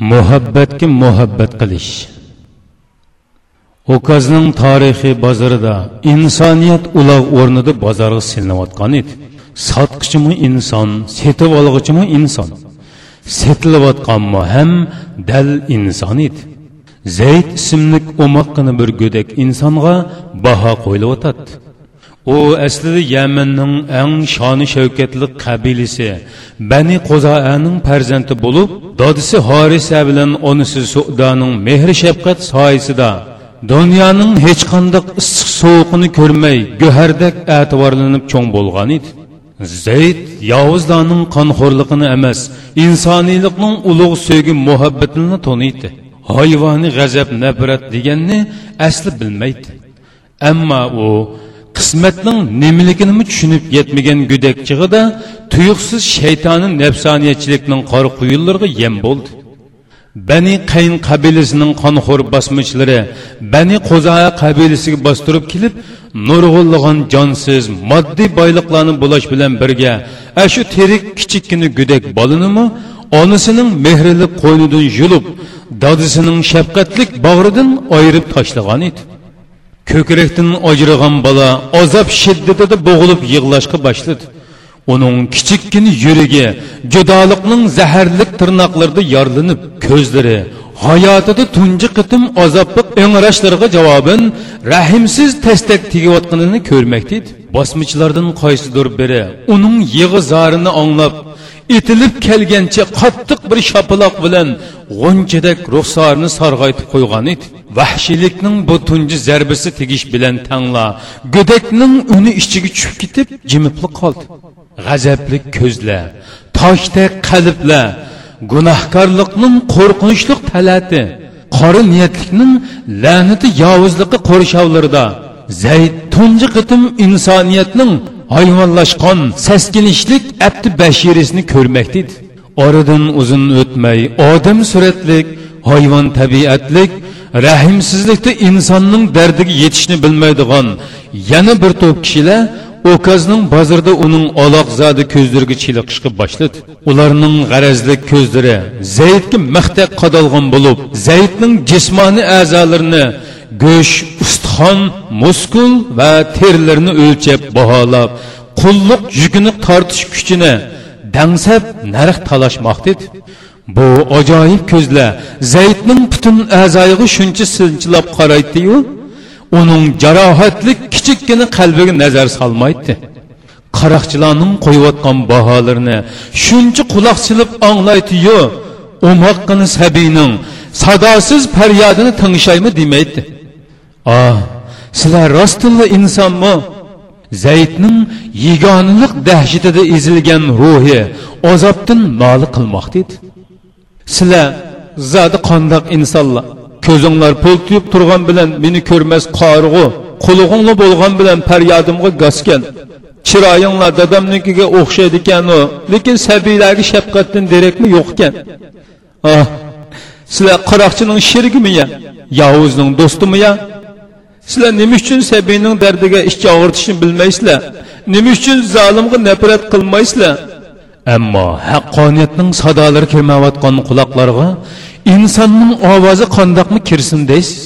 muhabbatga muhabbat qilish. Ukazning tarixiy bozorida insoniyat uloq o'rnida bozorga silinayotgan edi. Sotqichimi inson setib olg'ichimi inson? Setilayotganmi ham dal inson edi. Zayd ismli o'moqqina bir go'dak insonga baho qo'yilayotadi u aslida yamanning eng shoni shavkatli qabilasi. Bani qo'zoaning farzandi bo'lib dodisi horisa bilan onasi sudaning mehr shafqat soyasida dunyoning hech qanday issiq sovuqini ko'rmay go'hardek e'tiborlanib cho'ng bo'lgan edi. Zayd yovuzlarning qonxo'rligini emas insoniylikning ulug' sevgi muhabbatini toniydi. Hayvoniy g'azab nafrat deganni asli bilmaydi. Ammo u qismatning nimaligini tushunib yetmagan gudak chig'ida tuyuqsiz shaytoni nafsoniyatchilikning qora quyunlariga yem bo'ldi. Bani qayn qabilasining qonxo'r bosmichlari bani qo'zoa qabilasiga bostirib kelib nurg'ullig'in jonsiz moddiy boyliqlarni bulash bilan birga shu terik kichikkina gudak bolinimi onasining mehrili qo'ynidan yulib dadisining shafqatlik bag'ridan ayirib tashlagan edi. Ko'krakdan ajragan bola azob shiddatida bo'g'ilib yig'lashga boshladi uning kichikkina yuragi judolikning zaharlik tirnoqlarida yorlinib ko'zlari hayotida tunji qitim azobli o'ngirashlarga javobin rahimsiz tastak tegayotganini ko'rmakda edi bosmichilardan qaysidir biri uning yig'i zorini anglab itilib kelgancha qattiq bir shapaloq bilan g'unchadak ruxsorini sarg'aytib qo'ygan edi vahshiylikning bu tunji zarbasi tegish bilan tangla go'dakning uni ichiga tushib ketib jimibli qoldi g'azabli ko'zlar toshdek qalblar gunohkorlikning qo'rqinchli talati qora niyatlikning la'nati yovuzligi qo'rshovlarida zayd tunji qitim insoniyatning hayvonlashgan saskinishlik abdi bashirisini ko'rmakda edi oradan uzun o'tmay odam suratlik hayvon tabiatlik rahimsizlikda insonning dardiga yetishni bilmaydigan yana bir to'p kishilar okazning bozorda uning aloqzodi ko'zlariga chiliqishga boshladi. Ularning g'arazli ko'zlari zaydga maqtaq qadalgan bo'lib zaydning jismoniy a'zolarini go'sht ustixon muskul va terilarni o'lchab baholab qulluq yukini tortish kuchini dangsab narx talashmoqda edi. Bu ajoyib ko'zlar. Zaydning butun a'zoyiga shuncha sinchilab qaraydiyu uning jarohatli kichikkina qalbiga nazar solmaydi. Qaroqchilarning qo'yayotgan baholarini shuncha quloq silib anglaydiyu umoqqina sabiyning sadosiz faryodini tingshaymi demaydi. Ah sizlar rostilla insonmi? Zaydning yegonalik dahshatida ezilgan ruhi azobdan noli qilmoqda edi. Sizlar zodi qandoq insonlar. Ko'zinglar pul tuyib turgan bilan meni ko'rmas qorg'u qulug'ingli bo'lgan bilan faryodimga gosgan chiroyinglar dadamnikiga o'xshaydi ekanu lekin sabiylarga shafqatdan derakmi yo'q ekan ah sizlar qaroqchining sherigimi ya yovuzning do'stimi ya sizlar nima uchun sabiyning dardiga ishchi og'ritishni bilmaysizlar? Nima uchun zolimga nafrat qilmaysizlar? Ammo haqqoniyatning sadolari kelmayotgan quloqlarga insonning ovozi qandoqmi kirsin deysiz?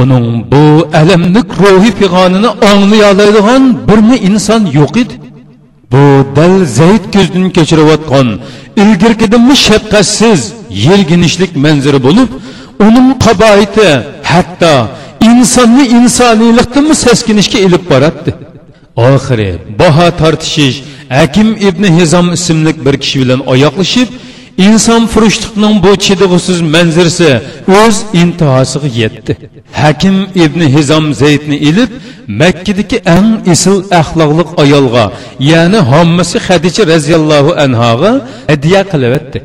Uning bu alamlik ruhiy pig'onini anglayolaydigan birmi inson yo'q edi. Bu dal zayd ko'zdan kechirayotgan ilgirkidimi shafqatsiz yelginishlik manzara bo'lib uning qaboiti hatto insonni insoniylikdanmi saskinishga ilib boradi oxiri baho tortishish hakim ibn hizom ismli bir kishi bilan oyoqlashib inson бу bu chidg'usiz manzirasi o'z intihosiga yetdi. Hakim ibn hizom zaydni ilib makkadagi eng isil axloqli ayolga ya'ni hommasi hadicha roziyallohu anhoga hadya qilyapti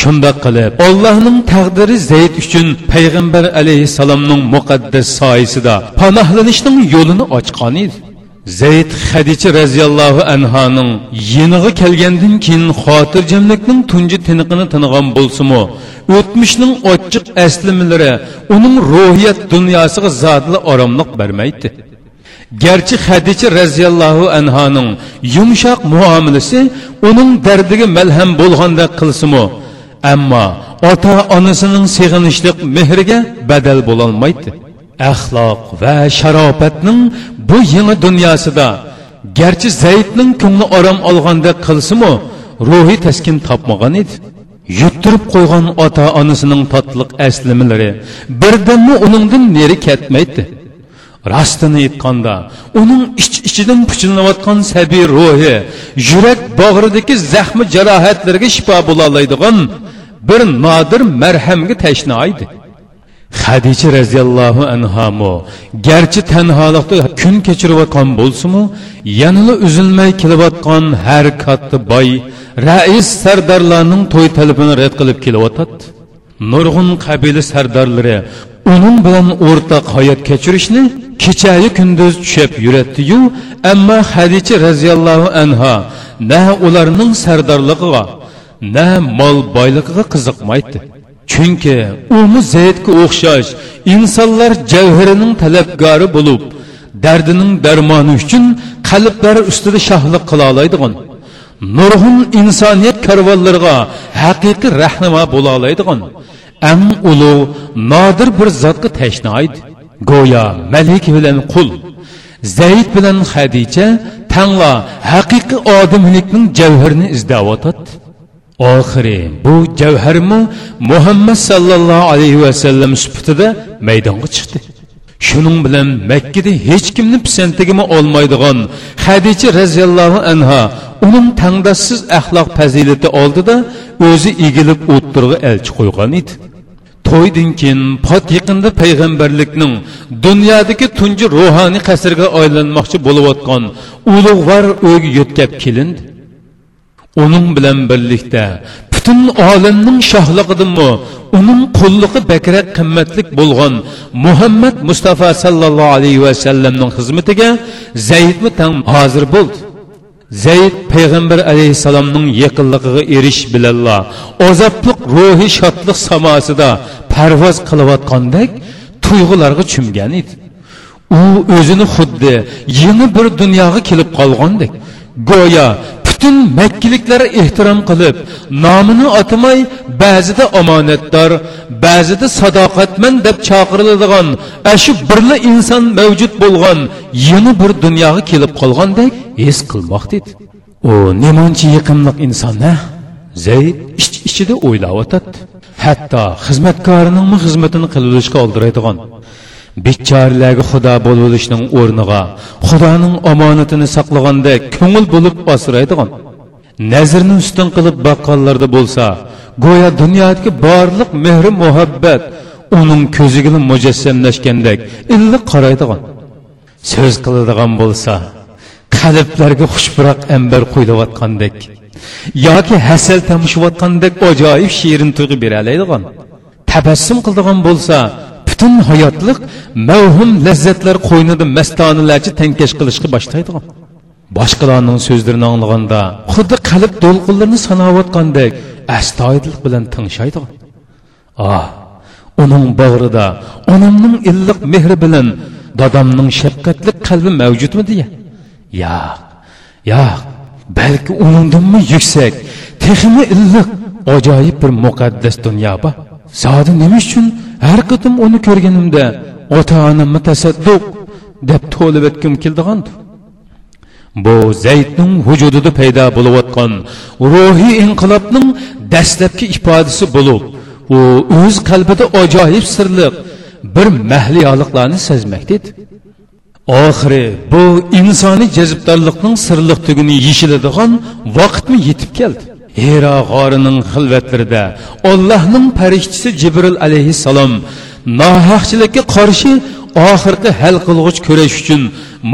shundoq qilib allohning taqdiri zayd uchun payg'ambar alayhissalomning muqaddas soyasida panohlanishning yo'lini ochgan edi. Zayd hadicha roziyallohu anhoning yeniga kelgandan keyin xotirjamlikning tunji tiniqini tinigan bo'lsimu o'tmishning ochiq aslimalari uning ruhiyat dunyosiga zotli oromliq bermaydi. Garchi hadicha roziyallohu anhoning yumshoq muomalasi uning dardiga malham bo'lgandek qilsimu ammo ota onasining seg'inishliq mehriga badal bo'lolmaydi. Axloq va sharofatning bu yangi dunyosida garchi zaydning ko'ngli orom olgandek qilsimu ruhiy taskin topmagan edi. Yuttirib qo'ygan ota onasining totliq aslimalari birdanmi uningdan neri ketmaydi. Rostini aytganda uning ich ichidan puchlanayotgan sabiy ruhi yurak bog'ridagi zaxmi jarohatlarga shifo bo'lolaydigan bir nodir marhamga tashna edi. Hadicha roziyallohu anhamu garchi tanholikda kun kechirayotgan bo'lsimu yanada uzilmay kelayotgan har katta boy rais sardorlarning to'y talabini rad qilib kelyotadi nurg'un qabila sardorlari uning bilan o'rtaq hayot kechirishni kechayu kunduz tushib yuratdiyu ammo hadicha roziyallohu анха, na ularning sardorligiga na mol boyligiga qiziqmaydi. Chunki umi zaydga o'xshash insonlar javhirining talabgori bo'lib dardining darmoni uchun qalblar ustida shohlik qila oladigan nurg'un insoniyat karvonlariga haqiqiy rahnamo bo'la oladigan ang ulug' nodir bir zotga tashnoydi go'yo malik bilan qul zayd bilan hadicha tangla haqiqiy odimlikning javhirini izlayotadi oxiri bu javharmi muhammad sallallohu alayhi vasallam sifatida maydonga chiqdi. Shuning bilan makkada hech kimni pisantigimi olmaydigan hadicha roziyallohu anha uning tangdassiz axloq fazilati oldida o'zi egilib o'ttirg'i elchi qo'ygan edi. To'ydan keyin pot yaqinda payg'ambarlikning dunyodagi tunji ruhoniy qasrga aylanmoqchi bo'layotgan ulug'vor o'yga yo'tkab kelindi. Uning bilan birlikda butun olamning shohlig'idanmi uning qulluğu bakrak qimmatlik bo'lgan muhammad mustafa sallallohu alayhi vasallamning xizmatiga zaydmi tam hozir bo'ldi. Zeyd payg'ambar alayhissalomning yaqinligiga eriş bilanla azobliq ruhi shodlik samosida parvoz qilayotgandek tuyg'ularga cho'mgan edi. U o'zini xuddi yeni bir dunyoga kelib qolgandek go'yo butun makkiliklar ehtirom qilib nomini atamay ba'zida omonatdor ba'zida sadoqatman deb chaqiriladigan shu birla inson mavjud bo'lgan yangi bir dunyoga kelib qolgandek his qilmoqda edi. U nemancha yiqimliq inson a zayd ich ichida o'ylayotadi hatto xizmatkorining xizmatini qilishga oldiradigan bechoralarga xudo bo'lishning o'rniga xudoning omonatini saqlaganda ko'ngil bo'lib asraydigan nazrni ustun qilib boqqanlarda bo'lsa go'yo dunyodagi borliq mehri muhabbat uning ko'ziga mujassamlashgandek illiq qaraydigan so'z qiladigan bo'lsa qalblarga xushbiroq ambar quylayotgandek yoki hasal tamishayotgandek ajoyib shirin tuyg'u beralaydigan tabassum qiladigan bo'lsa butun hayotliq mavhum lazzatlar qo'ynida mastonalarcha tankash qilishga boshlaydigan boshqalarning so'zlarini anglaganda xuddi qalb to'lqinlarini sanayotgandek astoydillik bilan tingshaydigan ah uning bag'rida onamning illiq mehri bilan dadamning shafqatli qalbi mavjudmi deya. Yo'q yo'q balki uningdanmi yuksak texmi illiq ajoyib bir muqaddas dunyo bor. Zodi nima uchun har qatim uni ko'rganimda ota onamni tasadduq deb to'lib o'tgim keldigandi bu zaydning vujudida paydo bo'layotgan ruhiy inqilobning dastlabki ifodasi bo'lib u o'z qalbida ajoyib sirliq bir mahliyoliqlarni sezmakda edi oxiri bu insoniy jazbdorlikning sirliq tugini yechiladigan vaqtmi yetib keldi. Hira g'orining xilvatlarida Allohning farishtasi jibril alayhissalom nohaqchilikka qarshi oxirgi hal qilg'uch kurash uchun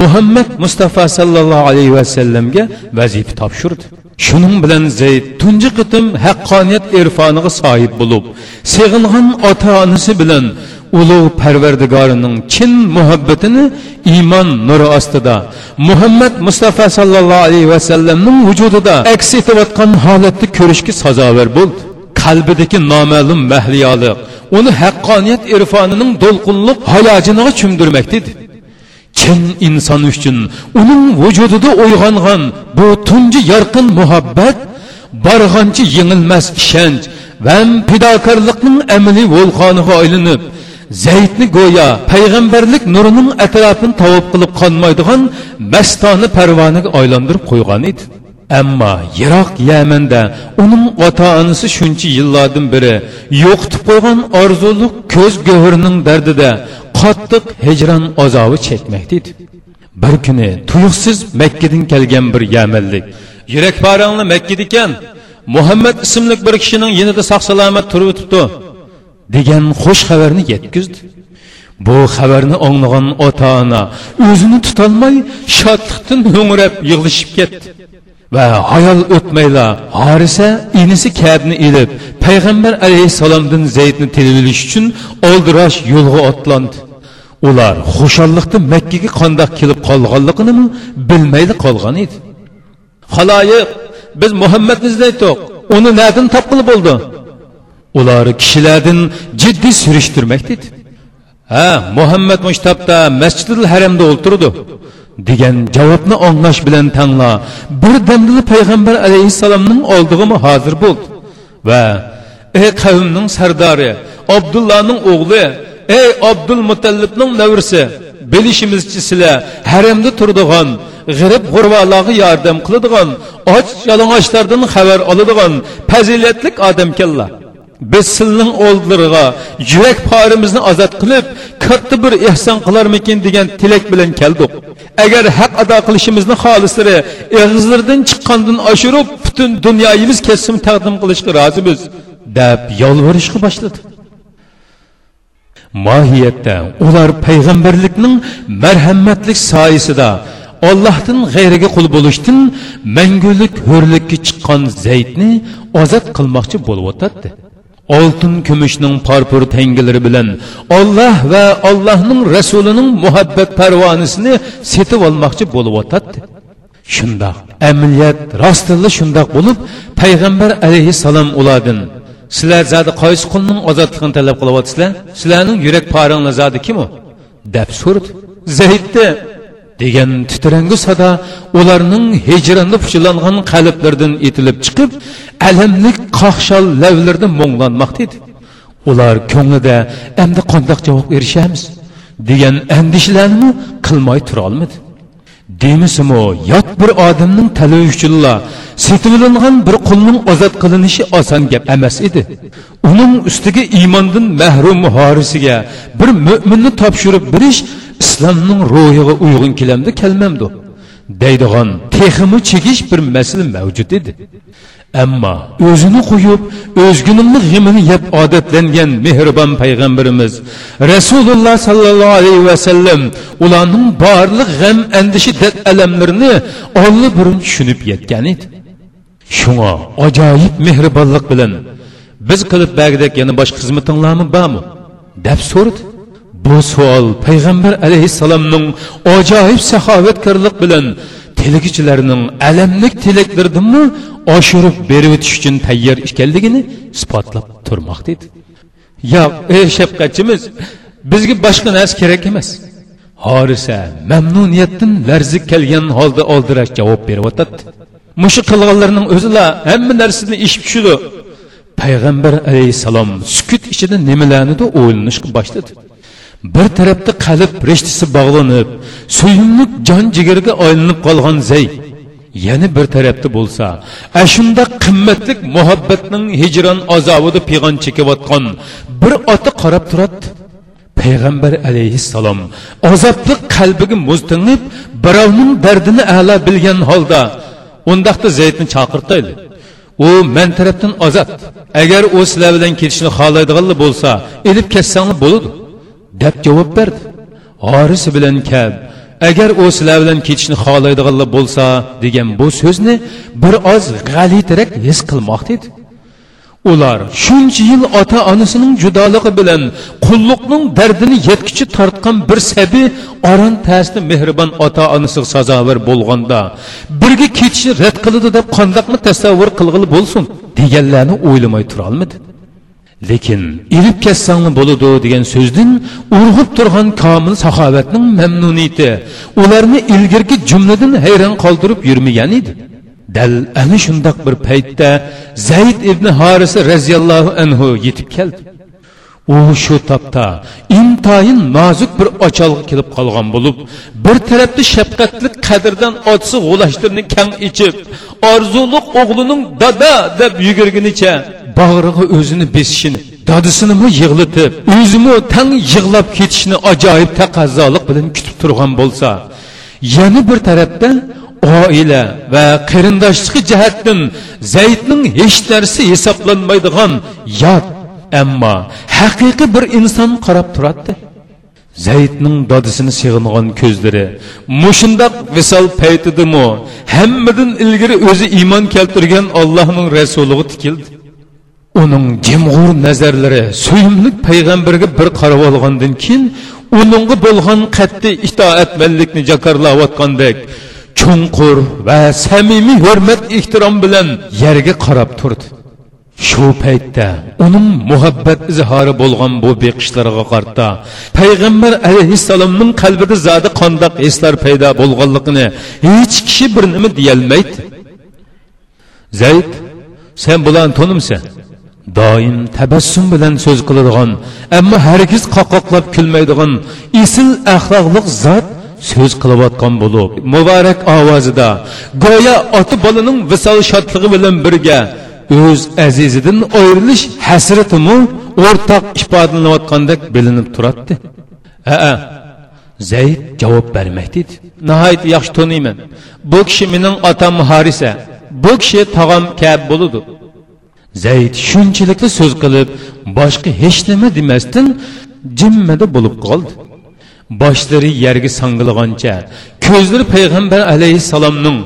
muhammad mustafa sallallohu alayhi vasallamga vazifa topshirdi. Shuning bilan zayd tunji qitim haqqoniyat irfoniga sohib bo'lib seg'ingan ota onasi bilan ulug' parvardigorining chin muhabbatini iymon nuri ostida muhammad mustafa sallallohu alayhi vasallamning vujudida aks etayotgan holatni ko'rishga sazovar bo'ldi. Qalbidagi noma'lum mahliyoliq uni haqqoniyat irfonining to'lqinliq hayojiniga cho'mdirmakda edi chin inson uchun uning vujudida uyg'ongan bu tunji yorqin muhabbat borg'ancha yengilmas ishonch va fidokorlikning amaliy vulqoniga aylanib zaydni go'yo payg'ambarlik nurining atrofini tavob qilib qolmaydigan mastoni parvoniga aylantirib qo'ygan edi. Ammo yiroq yamanda uning ota onasi shuncha yillardan beri yo'qitib qo'ygan orzuliq ko'z go'hirining dardida qattiq hijron azobi chekmakda edi. Bir kuni tuyuqsiz makkadan kelgan bir yamanlik yurak parangli makkada ekan muhammad ismli bir kishining yonida sog' salomat turib o'tibdi. Degan xush xabarni yetkizdi bu xabarni anglagan ota ona o'zini tutolmay shodlikdan ho'ngrab yig'lishib ketdi. Va hayol o'tmayla horisa inisi kabni ilib payg'ambar alayhissalomdan zaydni tililish uchun oldirash yo'lga otlandi ular xushalliqda makkaga qandoq kelib qolganligini bilmaydi qolgan edi. Haloyiq biz muhammadni izlaydiq uni nadan topqili bo'ldi. Ular kishilardan jiddiy surishtirmoqda edi ha muhammad mushtabda masjidil haramda o'ltirdi. Degan javobni anglash bilan tangla bir damda payg'ambar alayhissalomning oldig'imi hozir bo'ldi. Va ey qavmning sardori abdullohning o'g'li ey abdul mutallibning navrisi bilishimizcha sizlar haramda turadigan g'irib g'urvalarga yordam qiladigan och yalang'ochlardan xabar oladigan fazilatlik odamkanlar. Biz sizning oldilariga yurak porimizni ozod qilib katta bir ehson qilarmikin degan tilak bilan keldik. Agar haq ado qilishimizni xolislari ig'izlardan chiqqandan oshirib butun dunyoyimiz kesim taqdim qilishga rozimiz deb yolvorishga boshladi mohiyatda ular payg'ambarlikning marhamatlik soyasida ollohdan g'ayriga qul bo'lishdan mangulik ho'rlikka chiqqan zaydni ozod qilmoqchi bo'lyotadi oltin kumushning parpur tangilari bilan olloh va allohning rasulining muhabbat parvonisini setib olmoqchi bo'lyotadi shundoq amaliyat rostilla shundoq bo'lib payg'ambar alayhissalom ulardan sizlar zodi qaysi qulning ozodligini talab qilyapsizlar? Sizlarning yurak poringlar zodi kim u? deb so'radi. Zaydni degan titrangi sada ularning hijronda puchilangan qalblardan etilib chiqib alamlik qaqshal lavlarda mo'nglanmoqda edi. Ular ko'nglida endi qandoq javob berishamiz? degan andishlarni qilmay turolmadi demisimi yot bir odamning tali uchunla setilingan bir qulning ozod qilinishi oson gap emas edi. Uning ustiga iymondan mahrum horisiga bir mo'minni topshirib berish islomning ro'yiga uyg'un kelamdi kelmamdi. Deydigan teximi chekish bir masala mavjud edi. Ammo o'zini qo'yib o'zgunimni g'imini yeb odatlangan mehribon payg'ambarimiz rasululloh sollallohu alayhi vasallam ularning borliq g'am andishi dad alamlarini olli burun tushunib yetgan edi. Shunga ajoyib mehribonlik bilan biz qilib bagdak yana boshqa xizmatinglarmi bormi deb so'radi. Bu savol payg'ambar alayhissalomning ajoyib saxovatkorlik bilan telegichilarning alamlik tilaklaridanmi oshirib berib o'tish uchun tayyor ekanligini isbotlab turmoqda edi yo'q ey shafqatchimiz bizga boshqa narsa kerak emas horisa mamnuniyatdan larzik kelgan holda oldirash javob beryotadi mushu qilganlarning o'zila hamma narsani eshib tushidi payg'ambar alayhissalom sukut ichida nimalarnida o'ylanishga boshladi bir tarafda qalb rishtasi bog'lanib suyumlik jon jigarga aylanib qolgan zay yana bir tarafda bo'lsa ashunda qimmatli muhabbatning hijron azobida pig'on chekayotgan bir ota qarab turadi. Payg'ambar alayhissalom azobli qalbiga muztinib birovning dardini a'lo bilgan holda undaqda zaydni chaqirtayli u man tarafdan ozod agar u sizlar bilan ketishni xohlaydiganlar bo'lsa ilib ketsanglar bo'ladi. Deb javob berdi. Oris bilan kab agar u sizlar bilan ketishni xohlaydiganlar bo'lsa degan bu so'zni bir oz g'alitirak his qilmoqda edi. Ular shuncha yil ota onasining judoligi bilan qulluqning dardini yetkichi tortgan bir sabi oron tasli mehribon ota onasiga sazovor bo'lganda birga ketishni rad qiladi deb qandoqmi tasavvur qilg'ili bo'lsin deganlarni o'ylamay turolmidi? Lekin ilib ketsangni bo'ladi degan so'zdan urg'ib turgan komil saxovatning mamnuniyati ularni ilgirgi jumladan hayron qoldirib yurmagan edi. Dal ana shundoq bir paytda zayd ibn harisa roziyallohu anhu yetib keldi. U shu topda intayin nozik bir ocholg'a kelib qolgan bo'lib bir tarafda shafqatli qadrdan otsi g'ulashtirni kang ichib orzuliq o'g'lining dada deb yugurgunicha bag'rig'a o'zini besishini dodisinimi yig'latib o'zimi tang yig'lab ketishni ajoyib taqozolik bilan kutib turgan bo'lsa yana bir tarafda oila va qarindoshligi jihatdan zaydning hech narsa hisoblanmaydigan yot ammo haqiqiy bir inson qarab turadi zaydning dodisini sig'ingan ko'zlari mushundoq visol paytidimi hammadan ilgari o'zi iymon keltirgan allohning rasuliga tikildi. Uning jimg'ur nazarlari suyimlik payg'ambarga bir qarab olgandan keyin uningga bo'lgan qat'iy itoatmanlikni jakarlayotgandek chunqur va samimiy hurmat ehtirom bilan yerga qarab turdi. Shu paytda uning muhabbat izhori bo'lgan bu beqishlarga qarta payg'ambar alayhissalomning qalbida zodi qandoq hislar paydo bo'lganligini hech kishi bir nima deyolmaydi. Zayd sen bularni to'nimsan? Doim tabassum bilan so'z qiladigan ammo hargiz qoqoqlab kulmaydigan isil axloqliq zot so'z qilayotgan bo'lib muborak ovozida go'yo ota bolaning visol shodligi bilan birga o'z azizidan ayrilish hasratimu o'rtoq ifodalanayotgandek bilinib turadi aa zayd javob bermaydi nihoyat yaxshi taniyman bu kishi mening otam harisa. Bu kishi tog'am kab bo'ludi zayd shunchalikda so'z qilib boshqa hech nima demasdan jimmada bo'lib qoldi. Boshlari yerga sangilgancha ko'zlari payg'ambar alayhissalomning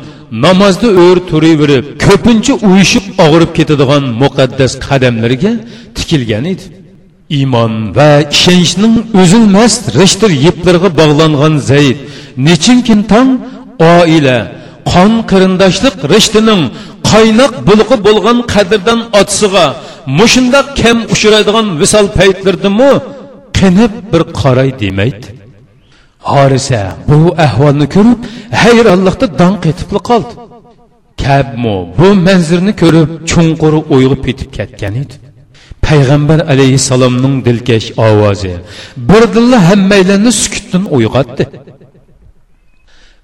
namozda o'r turaverib ko'pincha uyushib og'rib ketadigan muqaddas qadamlariga tikilgan edi. Iymon va ishonchning uzilmas rishtir yiplariga bog'langan zayd nechinkin tong oila qon qarindoshlik rishtining qaynoq bulg'i bo'lgan qadrdan otsig'a mushundoq kam uchraydigan visol paytlardimi qinib bir qaray demaydi. Horisa bu ahvolni ko'rib hayronlikda dong etib qoldi. Kabmu bu manzirni ko'rib chunqur o'yg'ib ketib ketgan edi. Payg'ambar alayhissalomning dilkash ovozi birdilla hammaylarni sukutdan uyg'otdi.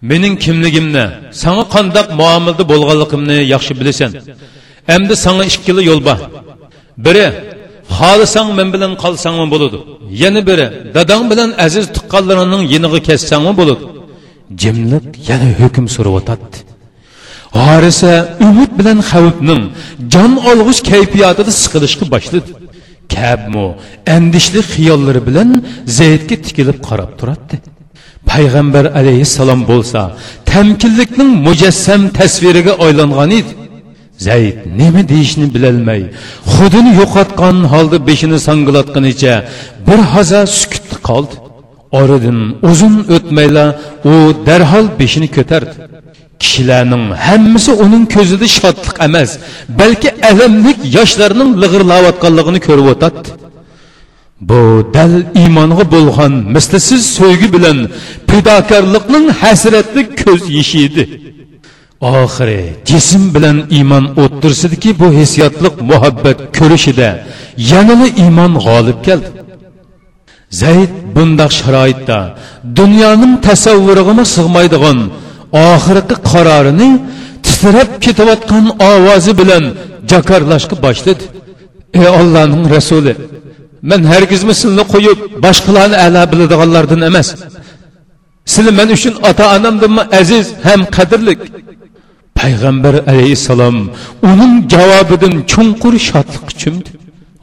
Mening kimligimni sanga qandoq muomilada bo'lganligimni yaxshi bilasan. Endi sanga ikkila yo'l bor. Biri xohlasang men bilan qolsangmi bo'ladi. Yana biri dadang bilan aziz tuqqanlaringning yinig'i kessangmi bo'ladi. Jimliq yana hukm so'rayotadi horisa umid bilan xavfning jon olg'ish kayfiyatida siqilishga boshladi. Kabmu andishli xiyollari bilan zaydga tikilib qarab turadi payg'ambar alayhissalom bo'lsa tamkinlikning mujassam tasviriga aylangan edi. Zayd nima deyishni bilolmay xudini yo'qotgan holda beshini sanglatganicha bir haza sukut qoldi. Oradan uzun o'tmayla u darhol beshini ko'tardi. Kishilarning hammasi uning ko'zida shodlik emas balki alamlik yoshlarning lig'irlayotganligini ko'rib o'tadi. Bu dal iymonga bo'lgan mislisiz so'ygi bilan fidokorlikning hasratli ko'z yeshi edi. Oxiri jism bilan iymon o'ttirsidiki bu hissiyotliq muhabbat ko'rishida yanada iymon g'olib keldi. Zayd bundoq sharoitda dunyoning tasavvuriga sig'maydigan oxirgi qarorini titrab ketayotgan ovozi bilan jakarlashga boshladi. Ey ollohning rasuli! Man hargizmi sizni qo'yib boshqalarni ala biladiganlardan emas. Sizlar men uchun ota onamdanmi aziz ham qadrlik payg'ambar alayhissalom uning javobidan chunqur shodlik chumdi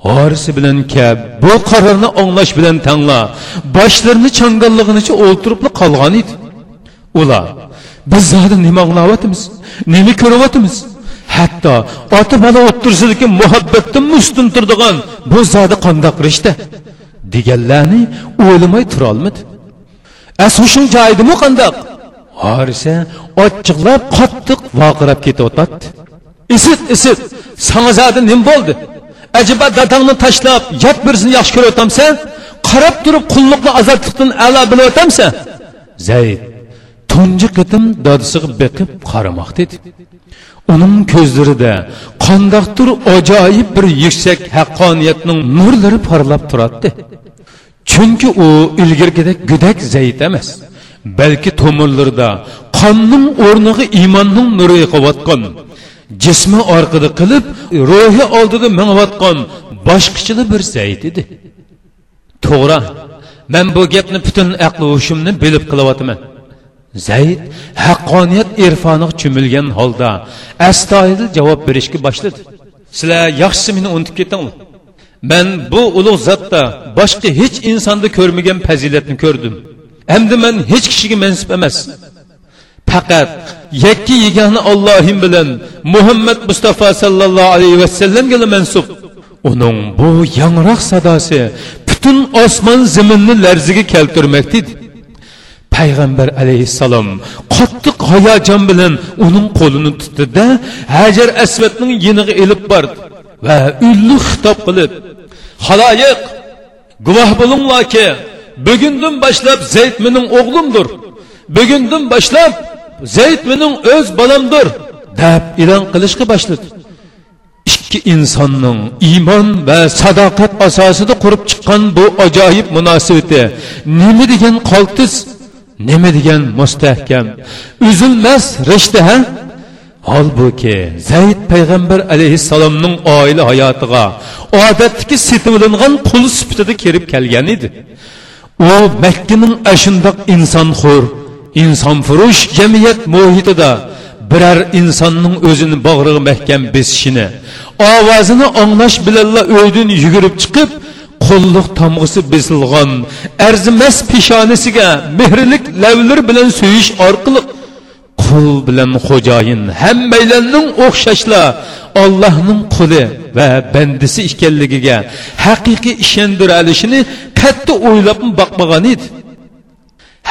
horisi bilan kab bu qarorni o'nglash bilan tangla boshlarini changallig'inicha o'ltirib qolgan edi. Ular biz zodi nima anglayapmiz nima ko'ryapmiz? Hatto ota bola o'tirsidiki muhabbatdan ustun turadigan bu zodi qandoq rishta deganlarni o'ylamay turolmadi ashushing joydimi qandoq? Horisa ochiqlab qattiq voqirab ketyotadi isit isit sanga zodi nim bo'ldi? Ajiba dadangni tashlab yot birisini yaxshi ko'ryotamsan qarab turib qulluqni azodlikdan a'lo bilayotamsan zayd tunji qitim dodisiga beqib qaramoqda edi. Uning ko'zlarida qandoqdir ajoyib bir yuksak haqqoniyatning nurlari porlab turadi chunki u ilgirgidek gudak zayd emas balki tomirlarida qonning o'rniga iymonning nuri yiqiyotgan jismi orqada qilib ruhi oldida mingayotgan boshqacha bir zayd edi to'g'ri man bu gapni butun aqli hushimni bilib qilyapman zayd haqqoniyat irfoniga cho'milgan holda astoydil javob berishga boshladi. Sizlar yaxshisi meni unutib ketinglar man bu ulug' zotda boshqa hech insonda ko'rmagan fazilatni ko'rdim. Hamda man hech kishiga mansub emas. Faqat yakka yegani ollohim bilan muhammad mustafa sallallohu alayhi vasallamga mansub. Uning bu yangroq sadosi butun osmon zaminni larziga keltirmoqda edi. Payg'ambar alayhissalom qattiq hayajon bilan uning qo'lini tutdida hajar asvatning yiniga ilib bordi va ulli xitob qilib haloyiq guvoh bo'linglarki bugundan boshlab zayd mening o'g'limdir bugundan boshlab zayd mening o'z bolamdir deb e'lon qilishga boshladi. İkki insonning iymon va sadoqat asosida qurib chiqqan bu ajoyib munosabati nima degan qoltis nima degan mustahkam? Uzilmas rishta ha? Holbuki zayd payg'ambar alayhissalomning oila hayotiga odatdagi setivilingan qul sifatida kirib kelgan edi. U makkaning ashundoq insonxo'r insonfurush jamiyat muhitida biror insonning o'zini bag'riga mahkam besishini ovozini anglash bilanla uydan yugurib chiqib qo'lliq tomg'isi besilgan arzimas peshonasiga mehrlik lavlar bilan suyish orqali qul bilan xo'jayin hammaylarning o'xshashla ollohning quli va bandisi ekanligiga haqiqiy ishondiralishini katta o'ylab boqmagan edi.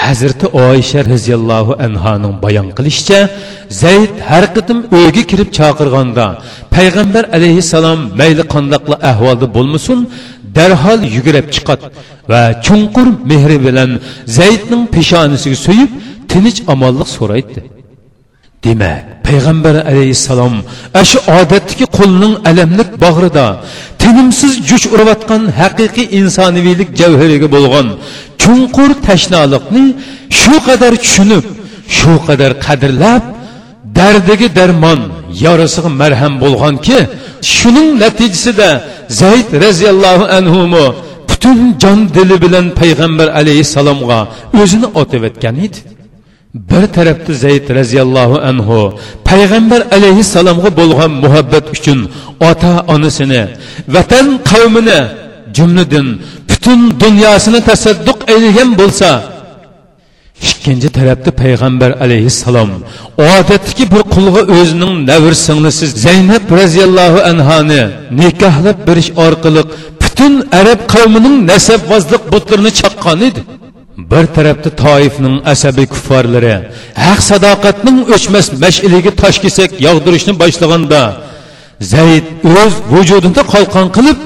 Hazrati oysha roziyallohu anhoning bayon qilishicha zayd har qitim uyga kirib chaqirganda payg'ambar alayhissalom mayli qandoqli ahvolda bo'lmasin darhol yugurib chiqadi va chunqur mehri bilan zaydning peshonasiga so'yib tinch omonlik so'raydi. Demak payg'ambar alayhissalom shu odatdagi qo'lning alamlik bag'rida tinimsiz juch urayotgan haqiqiy insoniylik javhariga bo'lgan chunqur tashnolikni shu qadar tushunib shu qadar qadrlab dardiga darmon yorasiga marham bo'lganki shuning natijasida zayd roziyallohu anhu butun jon dili bilan payg'ambar alayhissalomga o'zini otavatgan edi bir tarafda zayd roziyallohu anhu payg'ambar alayhissalomga bo'lgan muhabbat uchun ota onasini vatan qavmini jumladan butun dunyosini tasadduq aylagan bo'lsa ikkinchi tarafda payg'ambar alayhissalom odatdagi bir qulga o'zining navr singlisi zaynab roziyallohu anhoni nikohlab berish orqali butun arab qavmining nasabvozlik butlarini chaqqan edi. Bir tarafda toifning asabiy kuffarlari haq sadoqatning o'chmas mashiliga tosh kesak yog'dirishni boshlaganda zayd o'z vujudida qalqon qilib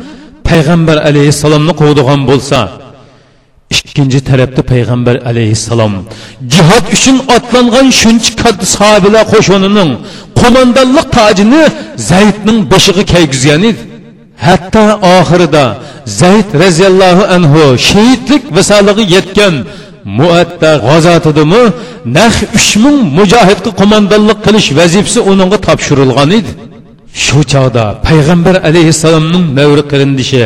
payg'ambar alayhissalomni quvdigan bo'lsa ikkinchi tarafda payg'ambar alayhissalom. Jihod uchun otlangan shuncha katta sahobalar qo'shinining qo'mondonlik tojini zaydning boshiga kaygizgan edi. Hatto oxirida zayd roziyallohu anhu shehidlik visoliga yetgan muatta g'azotidimi nah uch ming mujohidga qo'mondonlik qilish vazifasi uningga topshirilgan edi. Shu chog'da payg'ambar alayhissalomning navri qarindishi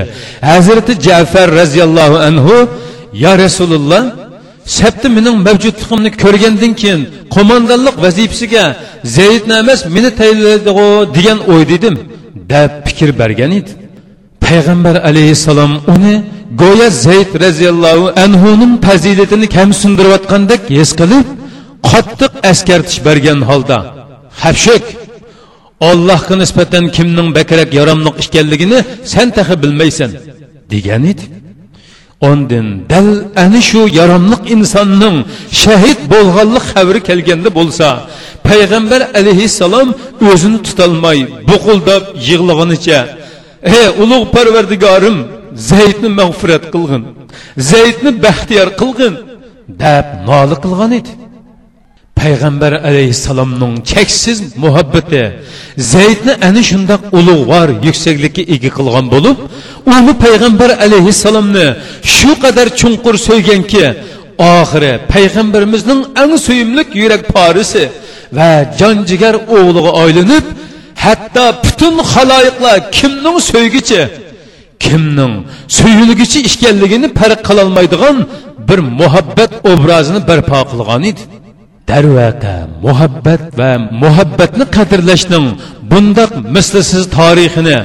hazrati jafar roziyallohu anhu ya rasululloh sabti mening mavjudligimni ko'rgandan keyin qo'mondonlik vazifasiga zaydni emas meni tayinlaydi degan o'y dedim deb fikr bergan edi. Payg'ambar alayhissalom uni go'yo zayd roziyallohu anhuning fazilatini kamsindirayotgandek his qilib qattiq askartish bergan holda hapshuk ollohga nisbatan kimning bakrak yaramliq ekanligini sen tahi bilmaysan degan edi. Ondan dal ana shu yaromliq insonning shahid bo'lganlik xabari kelganda bo'lsa payg'ambar alayhissalom o'zini tutolmay buqildab yig'lag'anicha ey ulug' parvardigorim zaydni mag'firat qilg'in zaydni baxtiyor qilg'in deb noli qilgan edi. Payg'ambar alayhissalomning cheksiz muhabbati zaydni ana shundoq ulug'vor yuksaklikka ega qilgan bo'lib uni payg'ambar alayhissalomni shu qadar chunqur so'yganki oxiri payg'ambarimizning eng suyimlik yurak porisi va jon jigar o'g'liga aylanib hatto butun haloyiqlar kimning so'ygichi kimning suyulgichi ekanligini farq qilolmaydigan bir muhabbat obrazini barpo qilgan edi. Darvaqa muhabbat va muhabbatni qadrlashning bundoq mislsiz tarixini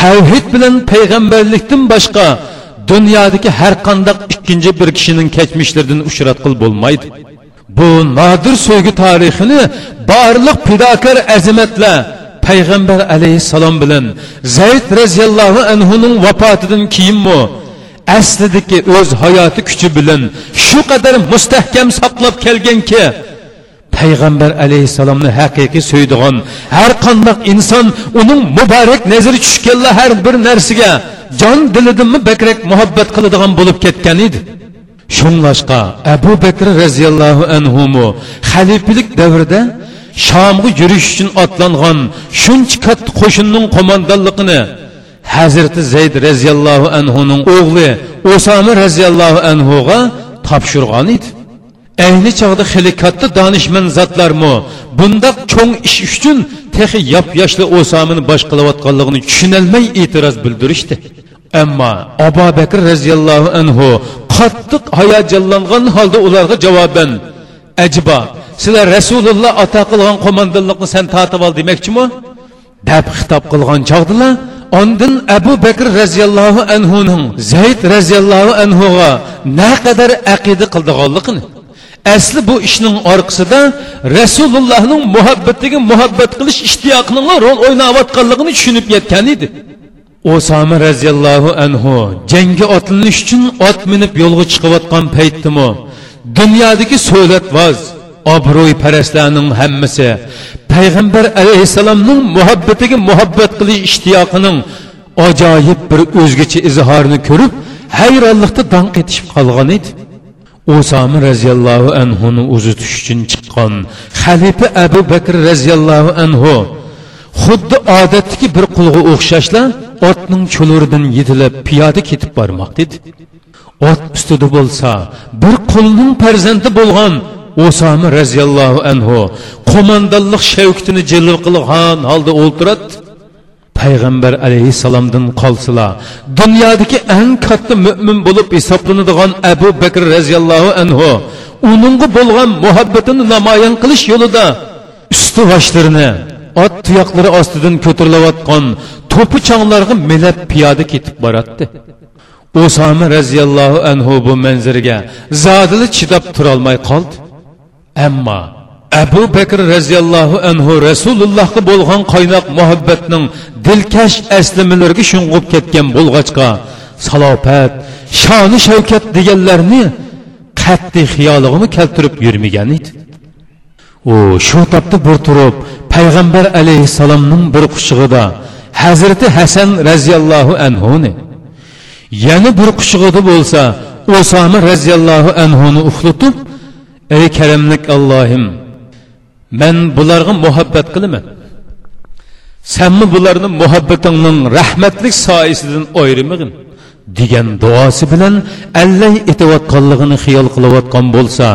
tavhid bilan payg'ambarlikdan boshqa dunyodagi har qandaq ikkinchi bir kishining kechmishlaridan uchratqil bo'lmaydi. Bu nodir so'ygi tarixini barliq pidokar azimatlar payg'ambar alayhissalom bilan zayd roziyallohu anhuning vafotidan keyinmi aslidagi o'z hayoti kuchi bilan shu qadar mustahkam saqlab kelganki payg'ambar alayhissalomni haqiqiy so'ydigan har qandoq inson uning muborak nazari tushganlar har bir narsaga jon dilidanmi bakrak muhabbat qiladigan bo'lib ketgan edi. Shunglashqa abu bakr roziyallohu anhu xalifalik davrida shomga yurish uchun otlangan shuncha katta qo'shinning qo'mondonligini hazrati zayd roziyallohu anhuning o'g'li osama roziyallohu anhuga topshirgan edi. Ayni chog'da xili katta donishmand zotlarmi bundoq cho'ng ish uchun texi yop yoshli osomini bosh qilayotganligini tushunolmay e'tiroz bildirishdi. Ammo abu bakr roziyallohu anhu qattiq hayajonlangan holda ularga javoban ajbo sizlar rasululloh ato qilgan qo'mondonlikni san tatib ol demoqchimi? deb xitob qilgan chog'dilar ondan abu bakr roziyallohu anhuning zayd roziyallohu anhuga naqadar aqida qildiganligini asli bu ishning orqasida rasulullohning muhabbatiga muhabbat qilish ishtiyoqining rol o'ynayotganligini tushunib yetgan edi. Osama roziyallohu anhu jangga otlanish uchun ot minib yo'lga chiqayotgan paytdimi dunyodagi so'latvoz obro'y parastlarning hammasi payg'ambar alayhissalomning muhabbatiga muhabbat qilish ishtiyoqining ajoyib bir o'zgacha izhorini ko'rib hayronlikda dong etishib qolgan edi. Osama roziyallohu anhuni uzitish uchun chiqqan xalifa abu bakr roziyallohu anhu xuddi odatdagi bir qulga o'xshashla otning cho'luridan yetilib piyoda ketib bormoqda edi. Ot ustida bo'lsa bir qulning farzandi bo'lgan osama roziyallohu anhu qo'mondonlik shavkitini jilv qilgan holda o'ltiradi payg'ambar alayhissalomdan qolsalar dunyodagi eng katta mo'min bo'lib hisoblanadigan abu bakr roziyallohu anhu uningga bo'lgan muhabbatini namoyon qilish yo'lida usti boshlarini ot tuyoqlari ostidan ko'tarilayotgan to'pi changlarga milab piyoda ketib boradi osama roziyallohu anhu bu manzaraga zodili chidab turolmay qoldi ammo abu bakr roziyallohu anhu rasulullohga bo'lgan qaynoq muhabbatning dilkash aslimilarga shung'ib ketgan bo'lg'achqa salofat shoni shavkat deganlarni qat'iy xiyolig'ini keltirib yurmagan edi. U shu topda bir turib payg'ambar alayhissalomning bir qushig'ida hazrati hasan roziyallohu anhuni yana bir quchig'ida bo'lsa osoma roziyallohu anhuni uxlatib ey karamlik allohim man bularga muhabbat qilaman. Sanmi bularni muhabbatingning rahmatlik soyasidan ayrimag'in degan duosi bilan allay etayotganligini hiyal qilayotgan bo'lsa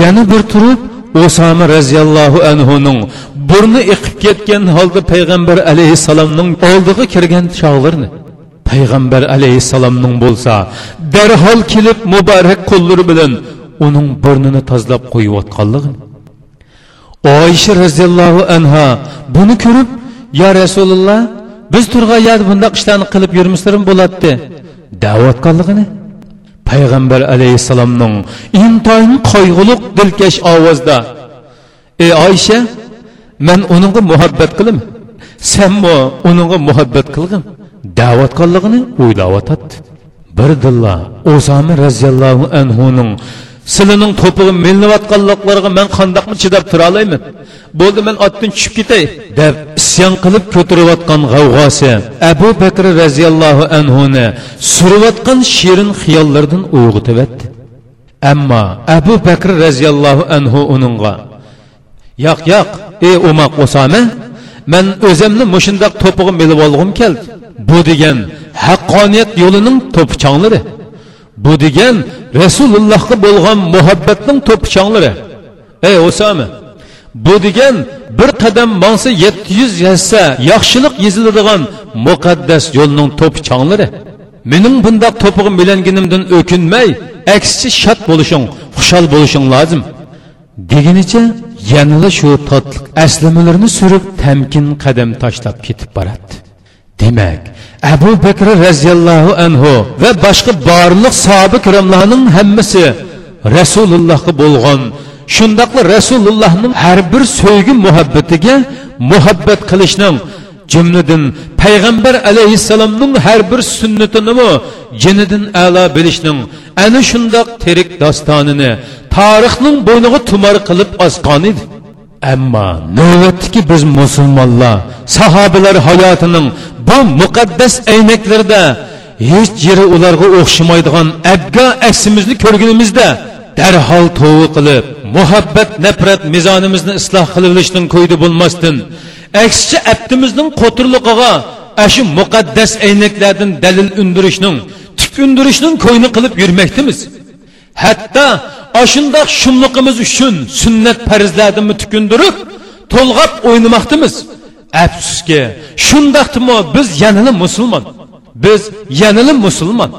yana bir turib osama roziyallohu anhuning burni iqib ketgan holda payg'ambar alayhissalomning oldiga kirgan chog'larini payg'ambar alayhissalomning bo'lsa darhol kelib muborak qo'llari bilan uning burnini tozalab qo'yayotganligini. Oysha roziyallohu anha buni ko'rib yo rasululloh biz turgan yerda bundoq ishlarni qilib yurmislarim bo'ladi davatganligini. Payg'ambar alayhissalomning intoyin qayg'uluq dilkash ovozda ey oysha man uningga muhabbat qilaman sanmi uningga muhabbat qilg'in da'vatqonligini o'ylayotadi bir dilla o'sama roziyallohu anhuning silining to'pig'i milinayotganliklariga man qandoqmi chidab tura olayman bo'ldi man otdan tushib ketay deb isyon qilib ko'tarayotgan g'avg'osi abu bakr roziyallohu anhuni surayotgan shirin xiyollardan uyg'otibyapti. Ammo abu bakr roziyallohu anhu uningga yo'q yo'q ey umoq osama man o'zimni mushundoq to'pig'im milib olg'im keldi. Bu degan haqqoniyat yo'lining to'pichonglari bu degan rasulullohga bo'lgan muhabbatning to'pichonglari ey osama bu degan bir qadam bo'lsa yetti yuz yassa yaxshilik yeziladigan muqaddas yo'lning to'pichonglari mening bundoq to'pig'im bilanginimdan o'kinmay aksicha shod bo'lishing xushol bo'lishing lozim. Deginicha yanada shu totliq aslamalarni surib tamkin qadam tashlab ketib boradi. Demak abu bakr roziyallohu anhu va boshqa borliq sobi kiromlarning hammasi rasulullohga bo'lgan shundoqla rasulullohning har bir so'ygi muhabbatiga muhabbat qilishning jumladan payg'ambar alayhissalomning har bir sunnatinimi jinidan a'lo bilishning ana shundoq terik dostonini tarixning bo'yniga tumar qilib osqon edi. Ammo navbatdiki biz musulmonlar sahobalar hayotining bu muqaddas aynaklarda hech yeri ularga o'xshamaydigan abga aksimizni ko'rganimizda darhol to'vi qilib muhabbat nafrat mezonimizni isloh qilib olishning ko'ydi bo'lmasdan aksicha abdimizning qo'tirliqiga shu muqaddas aynaklardan dalil undirishning tuk undirishning ko'yni qilib yurmakdimiz hatto ashundoq shumliqimiz uchun sunnat farzlarni tukundirib to'lg'ab o'ynamoqdamiz afsuski shundoqdimi biz yanada musulmon. Biz yanada musulmon.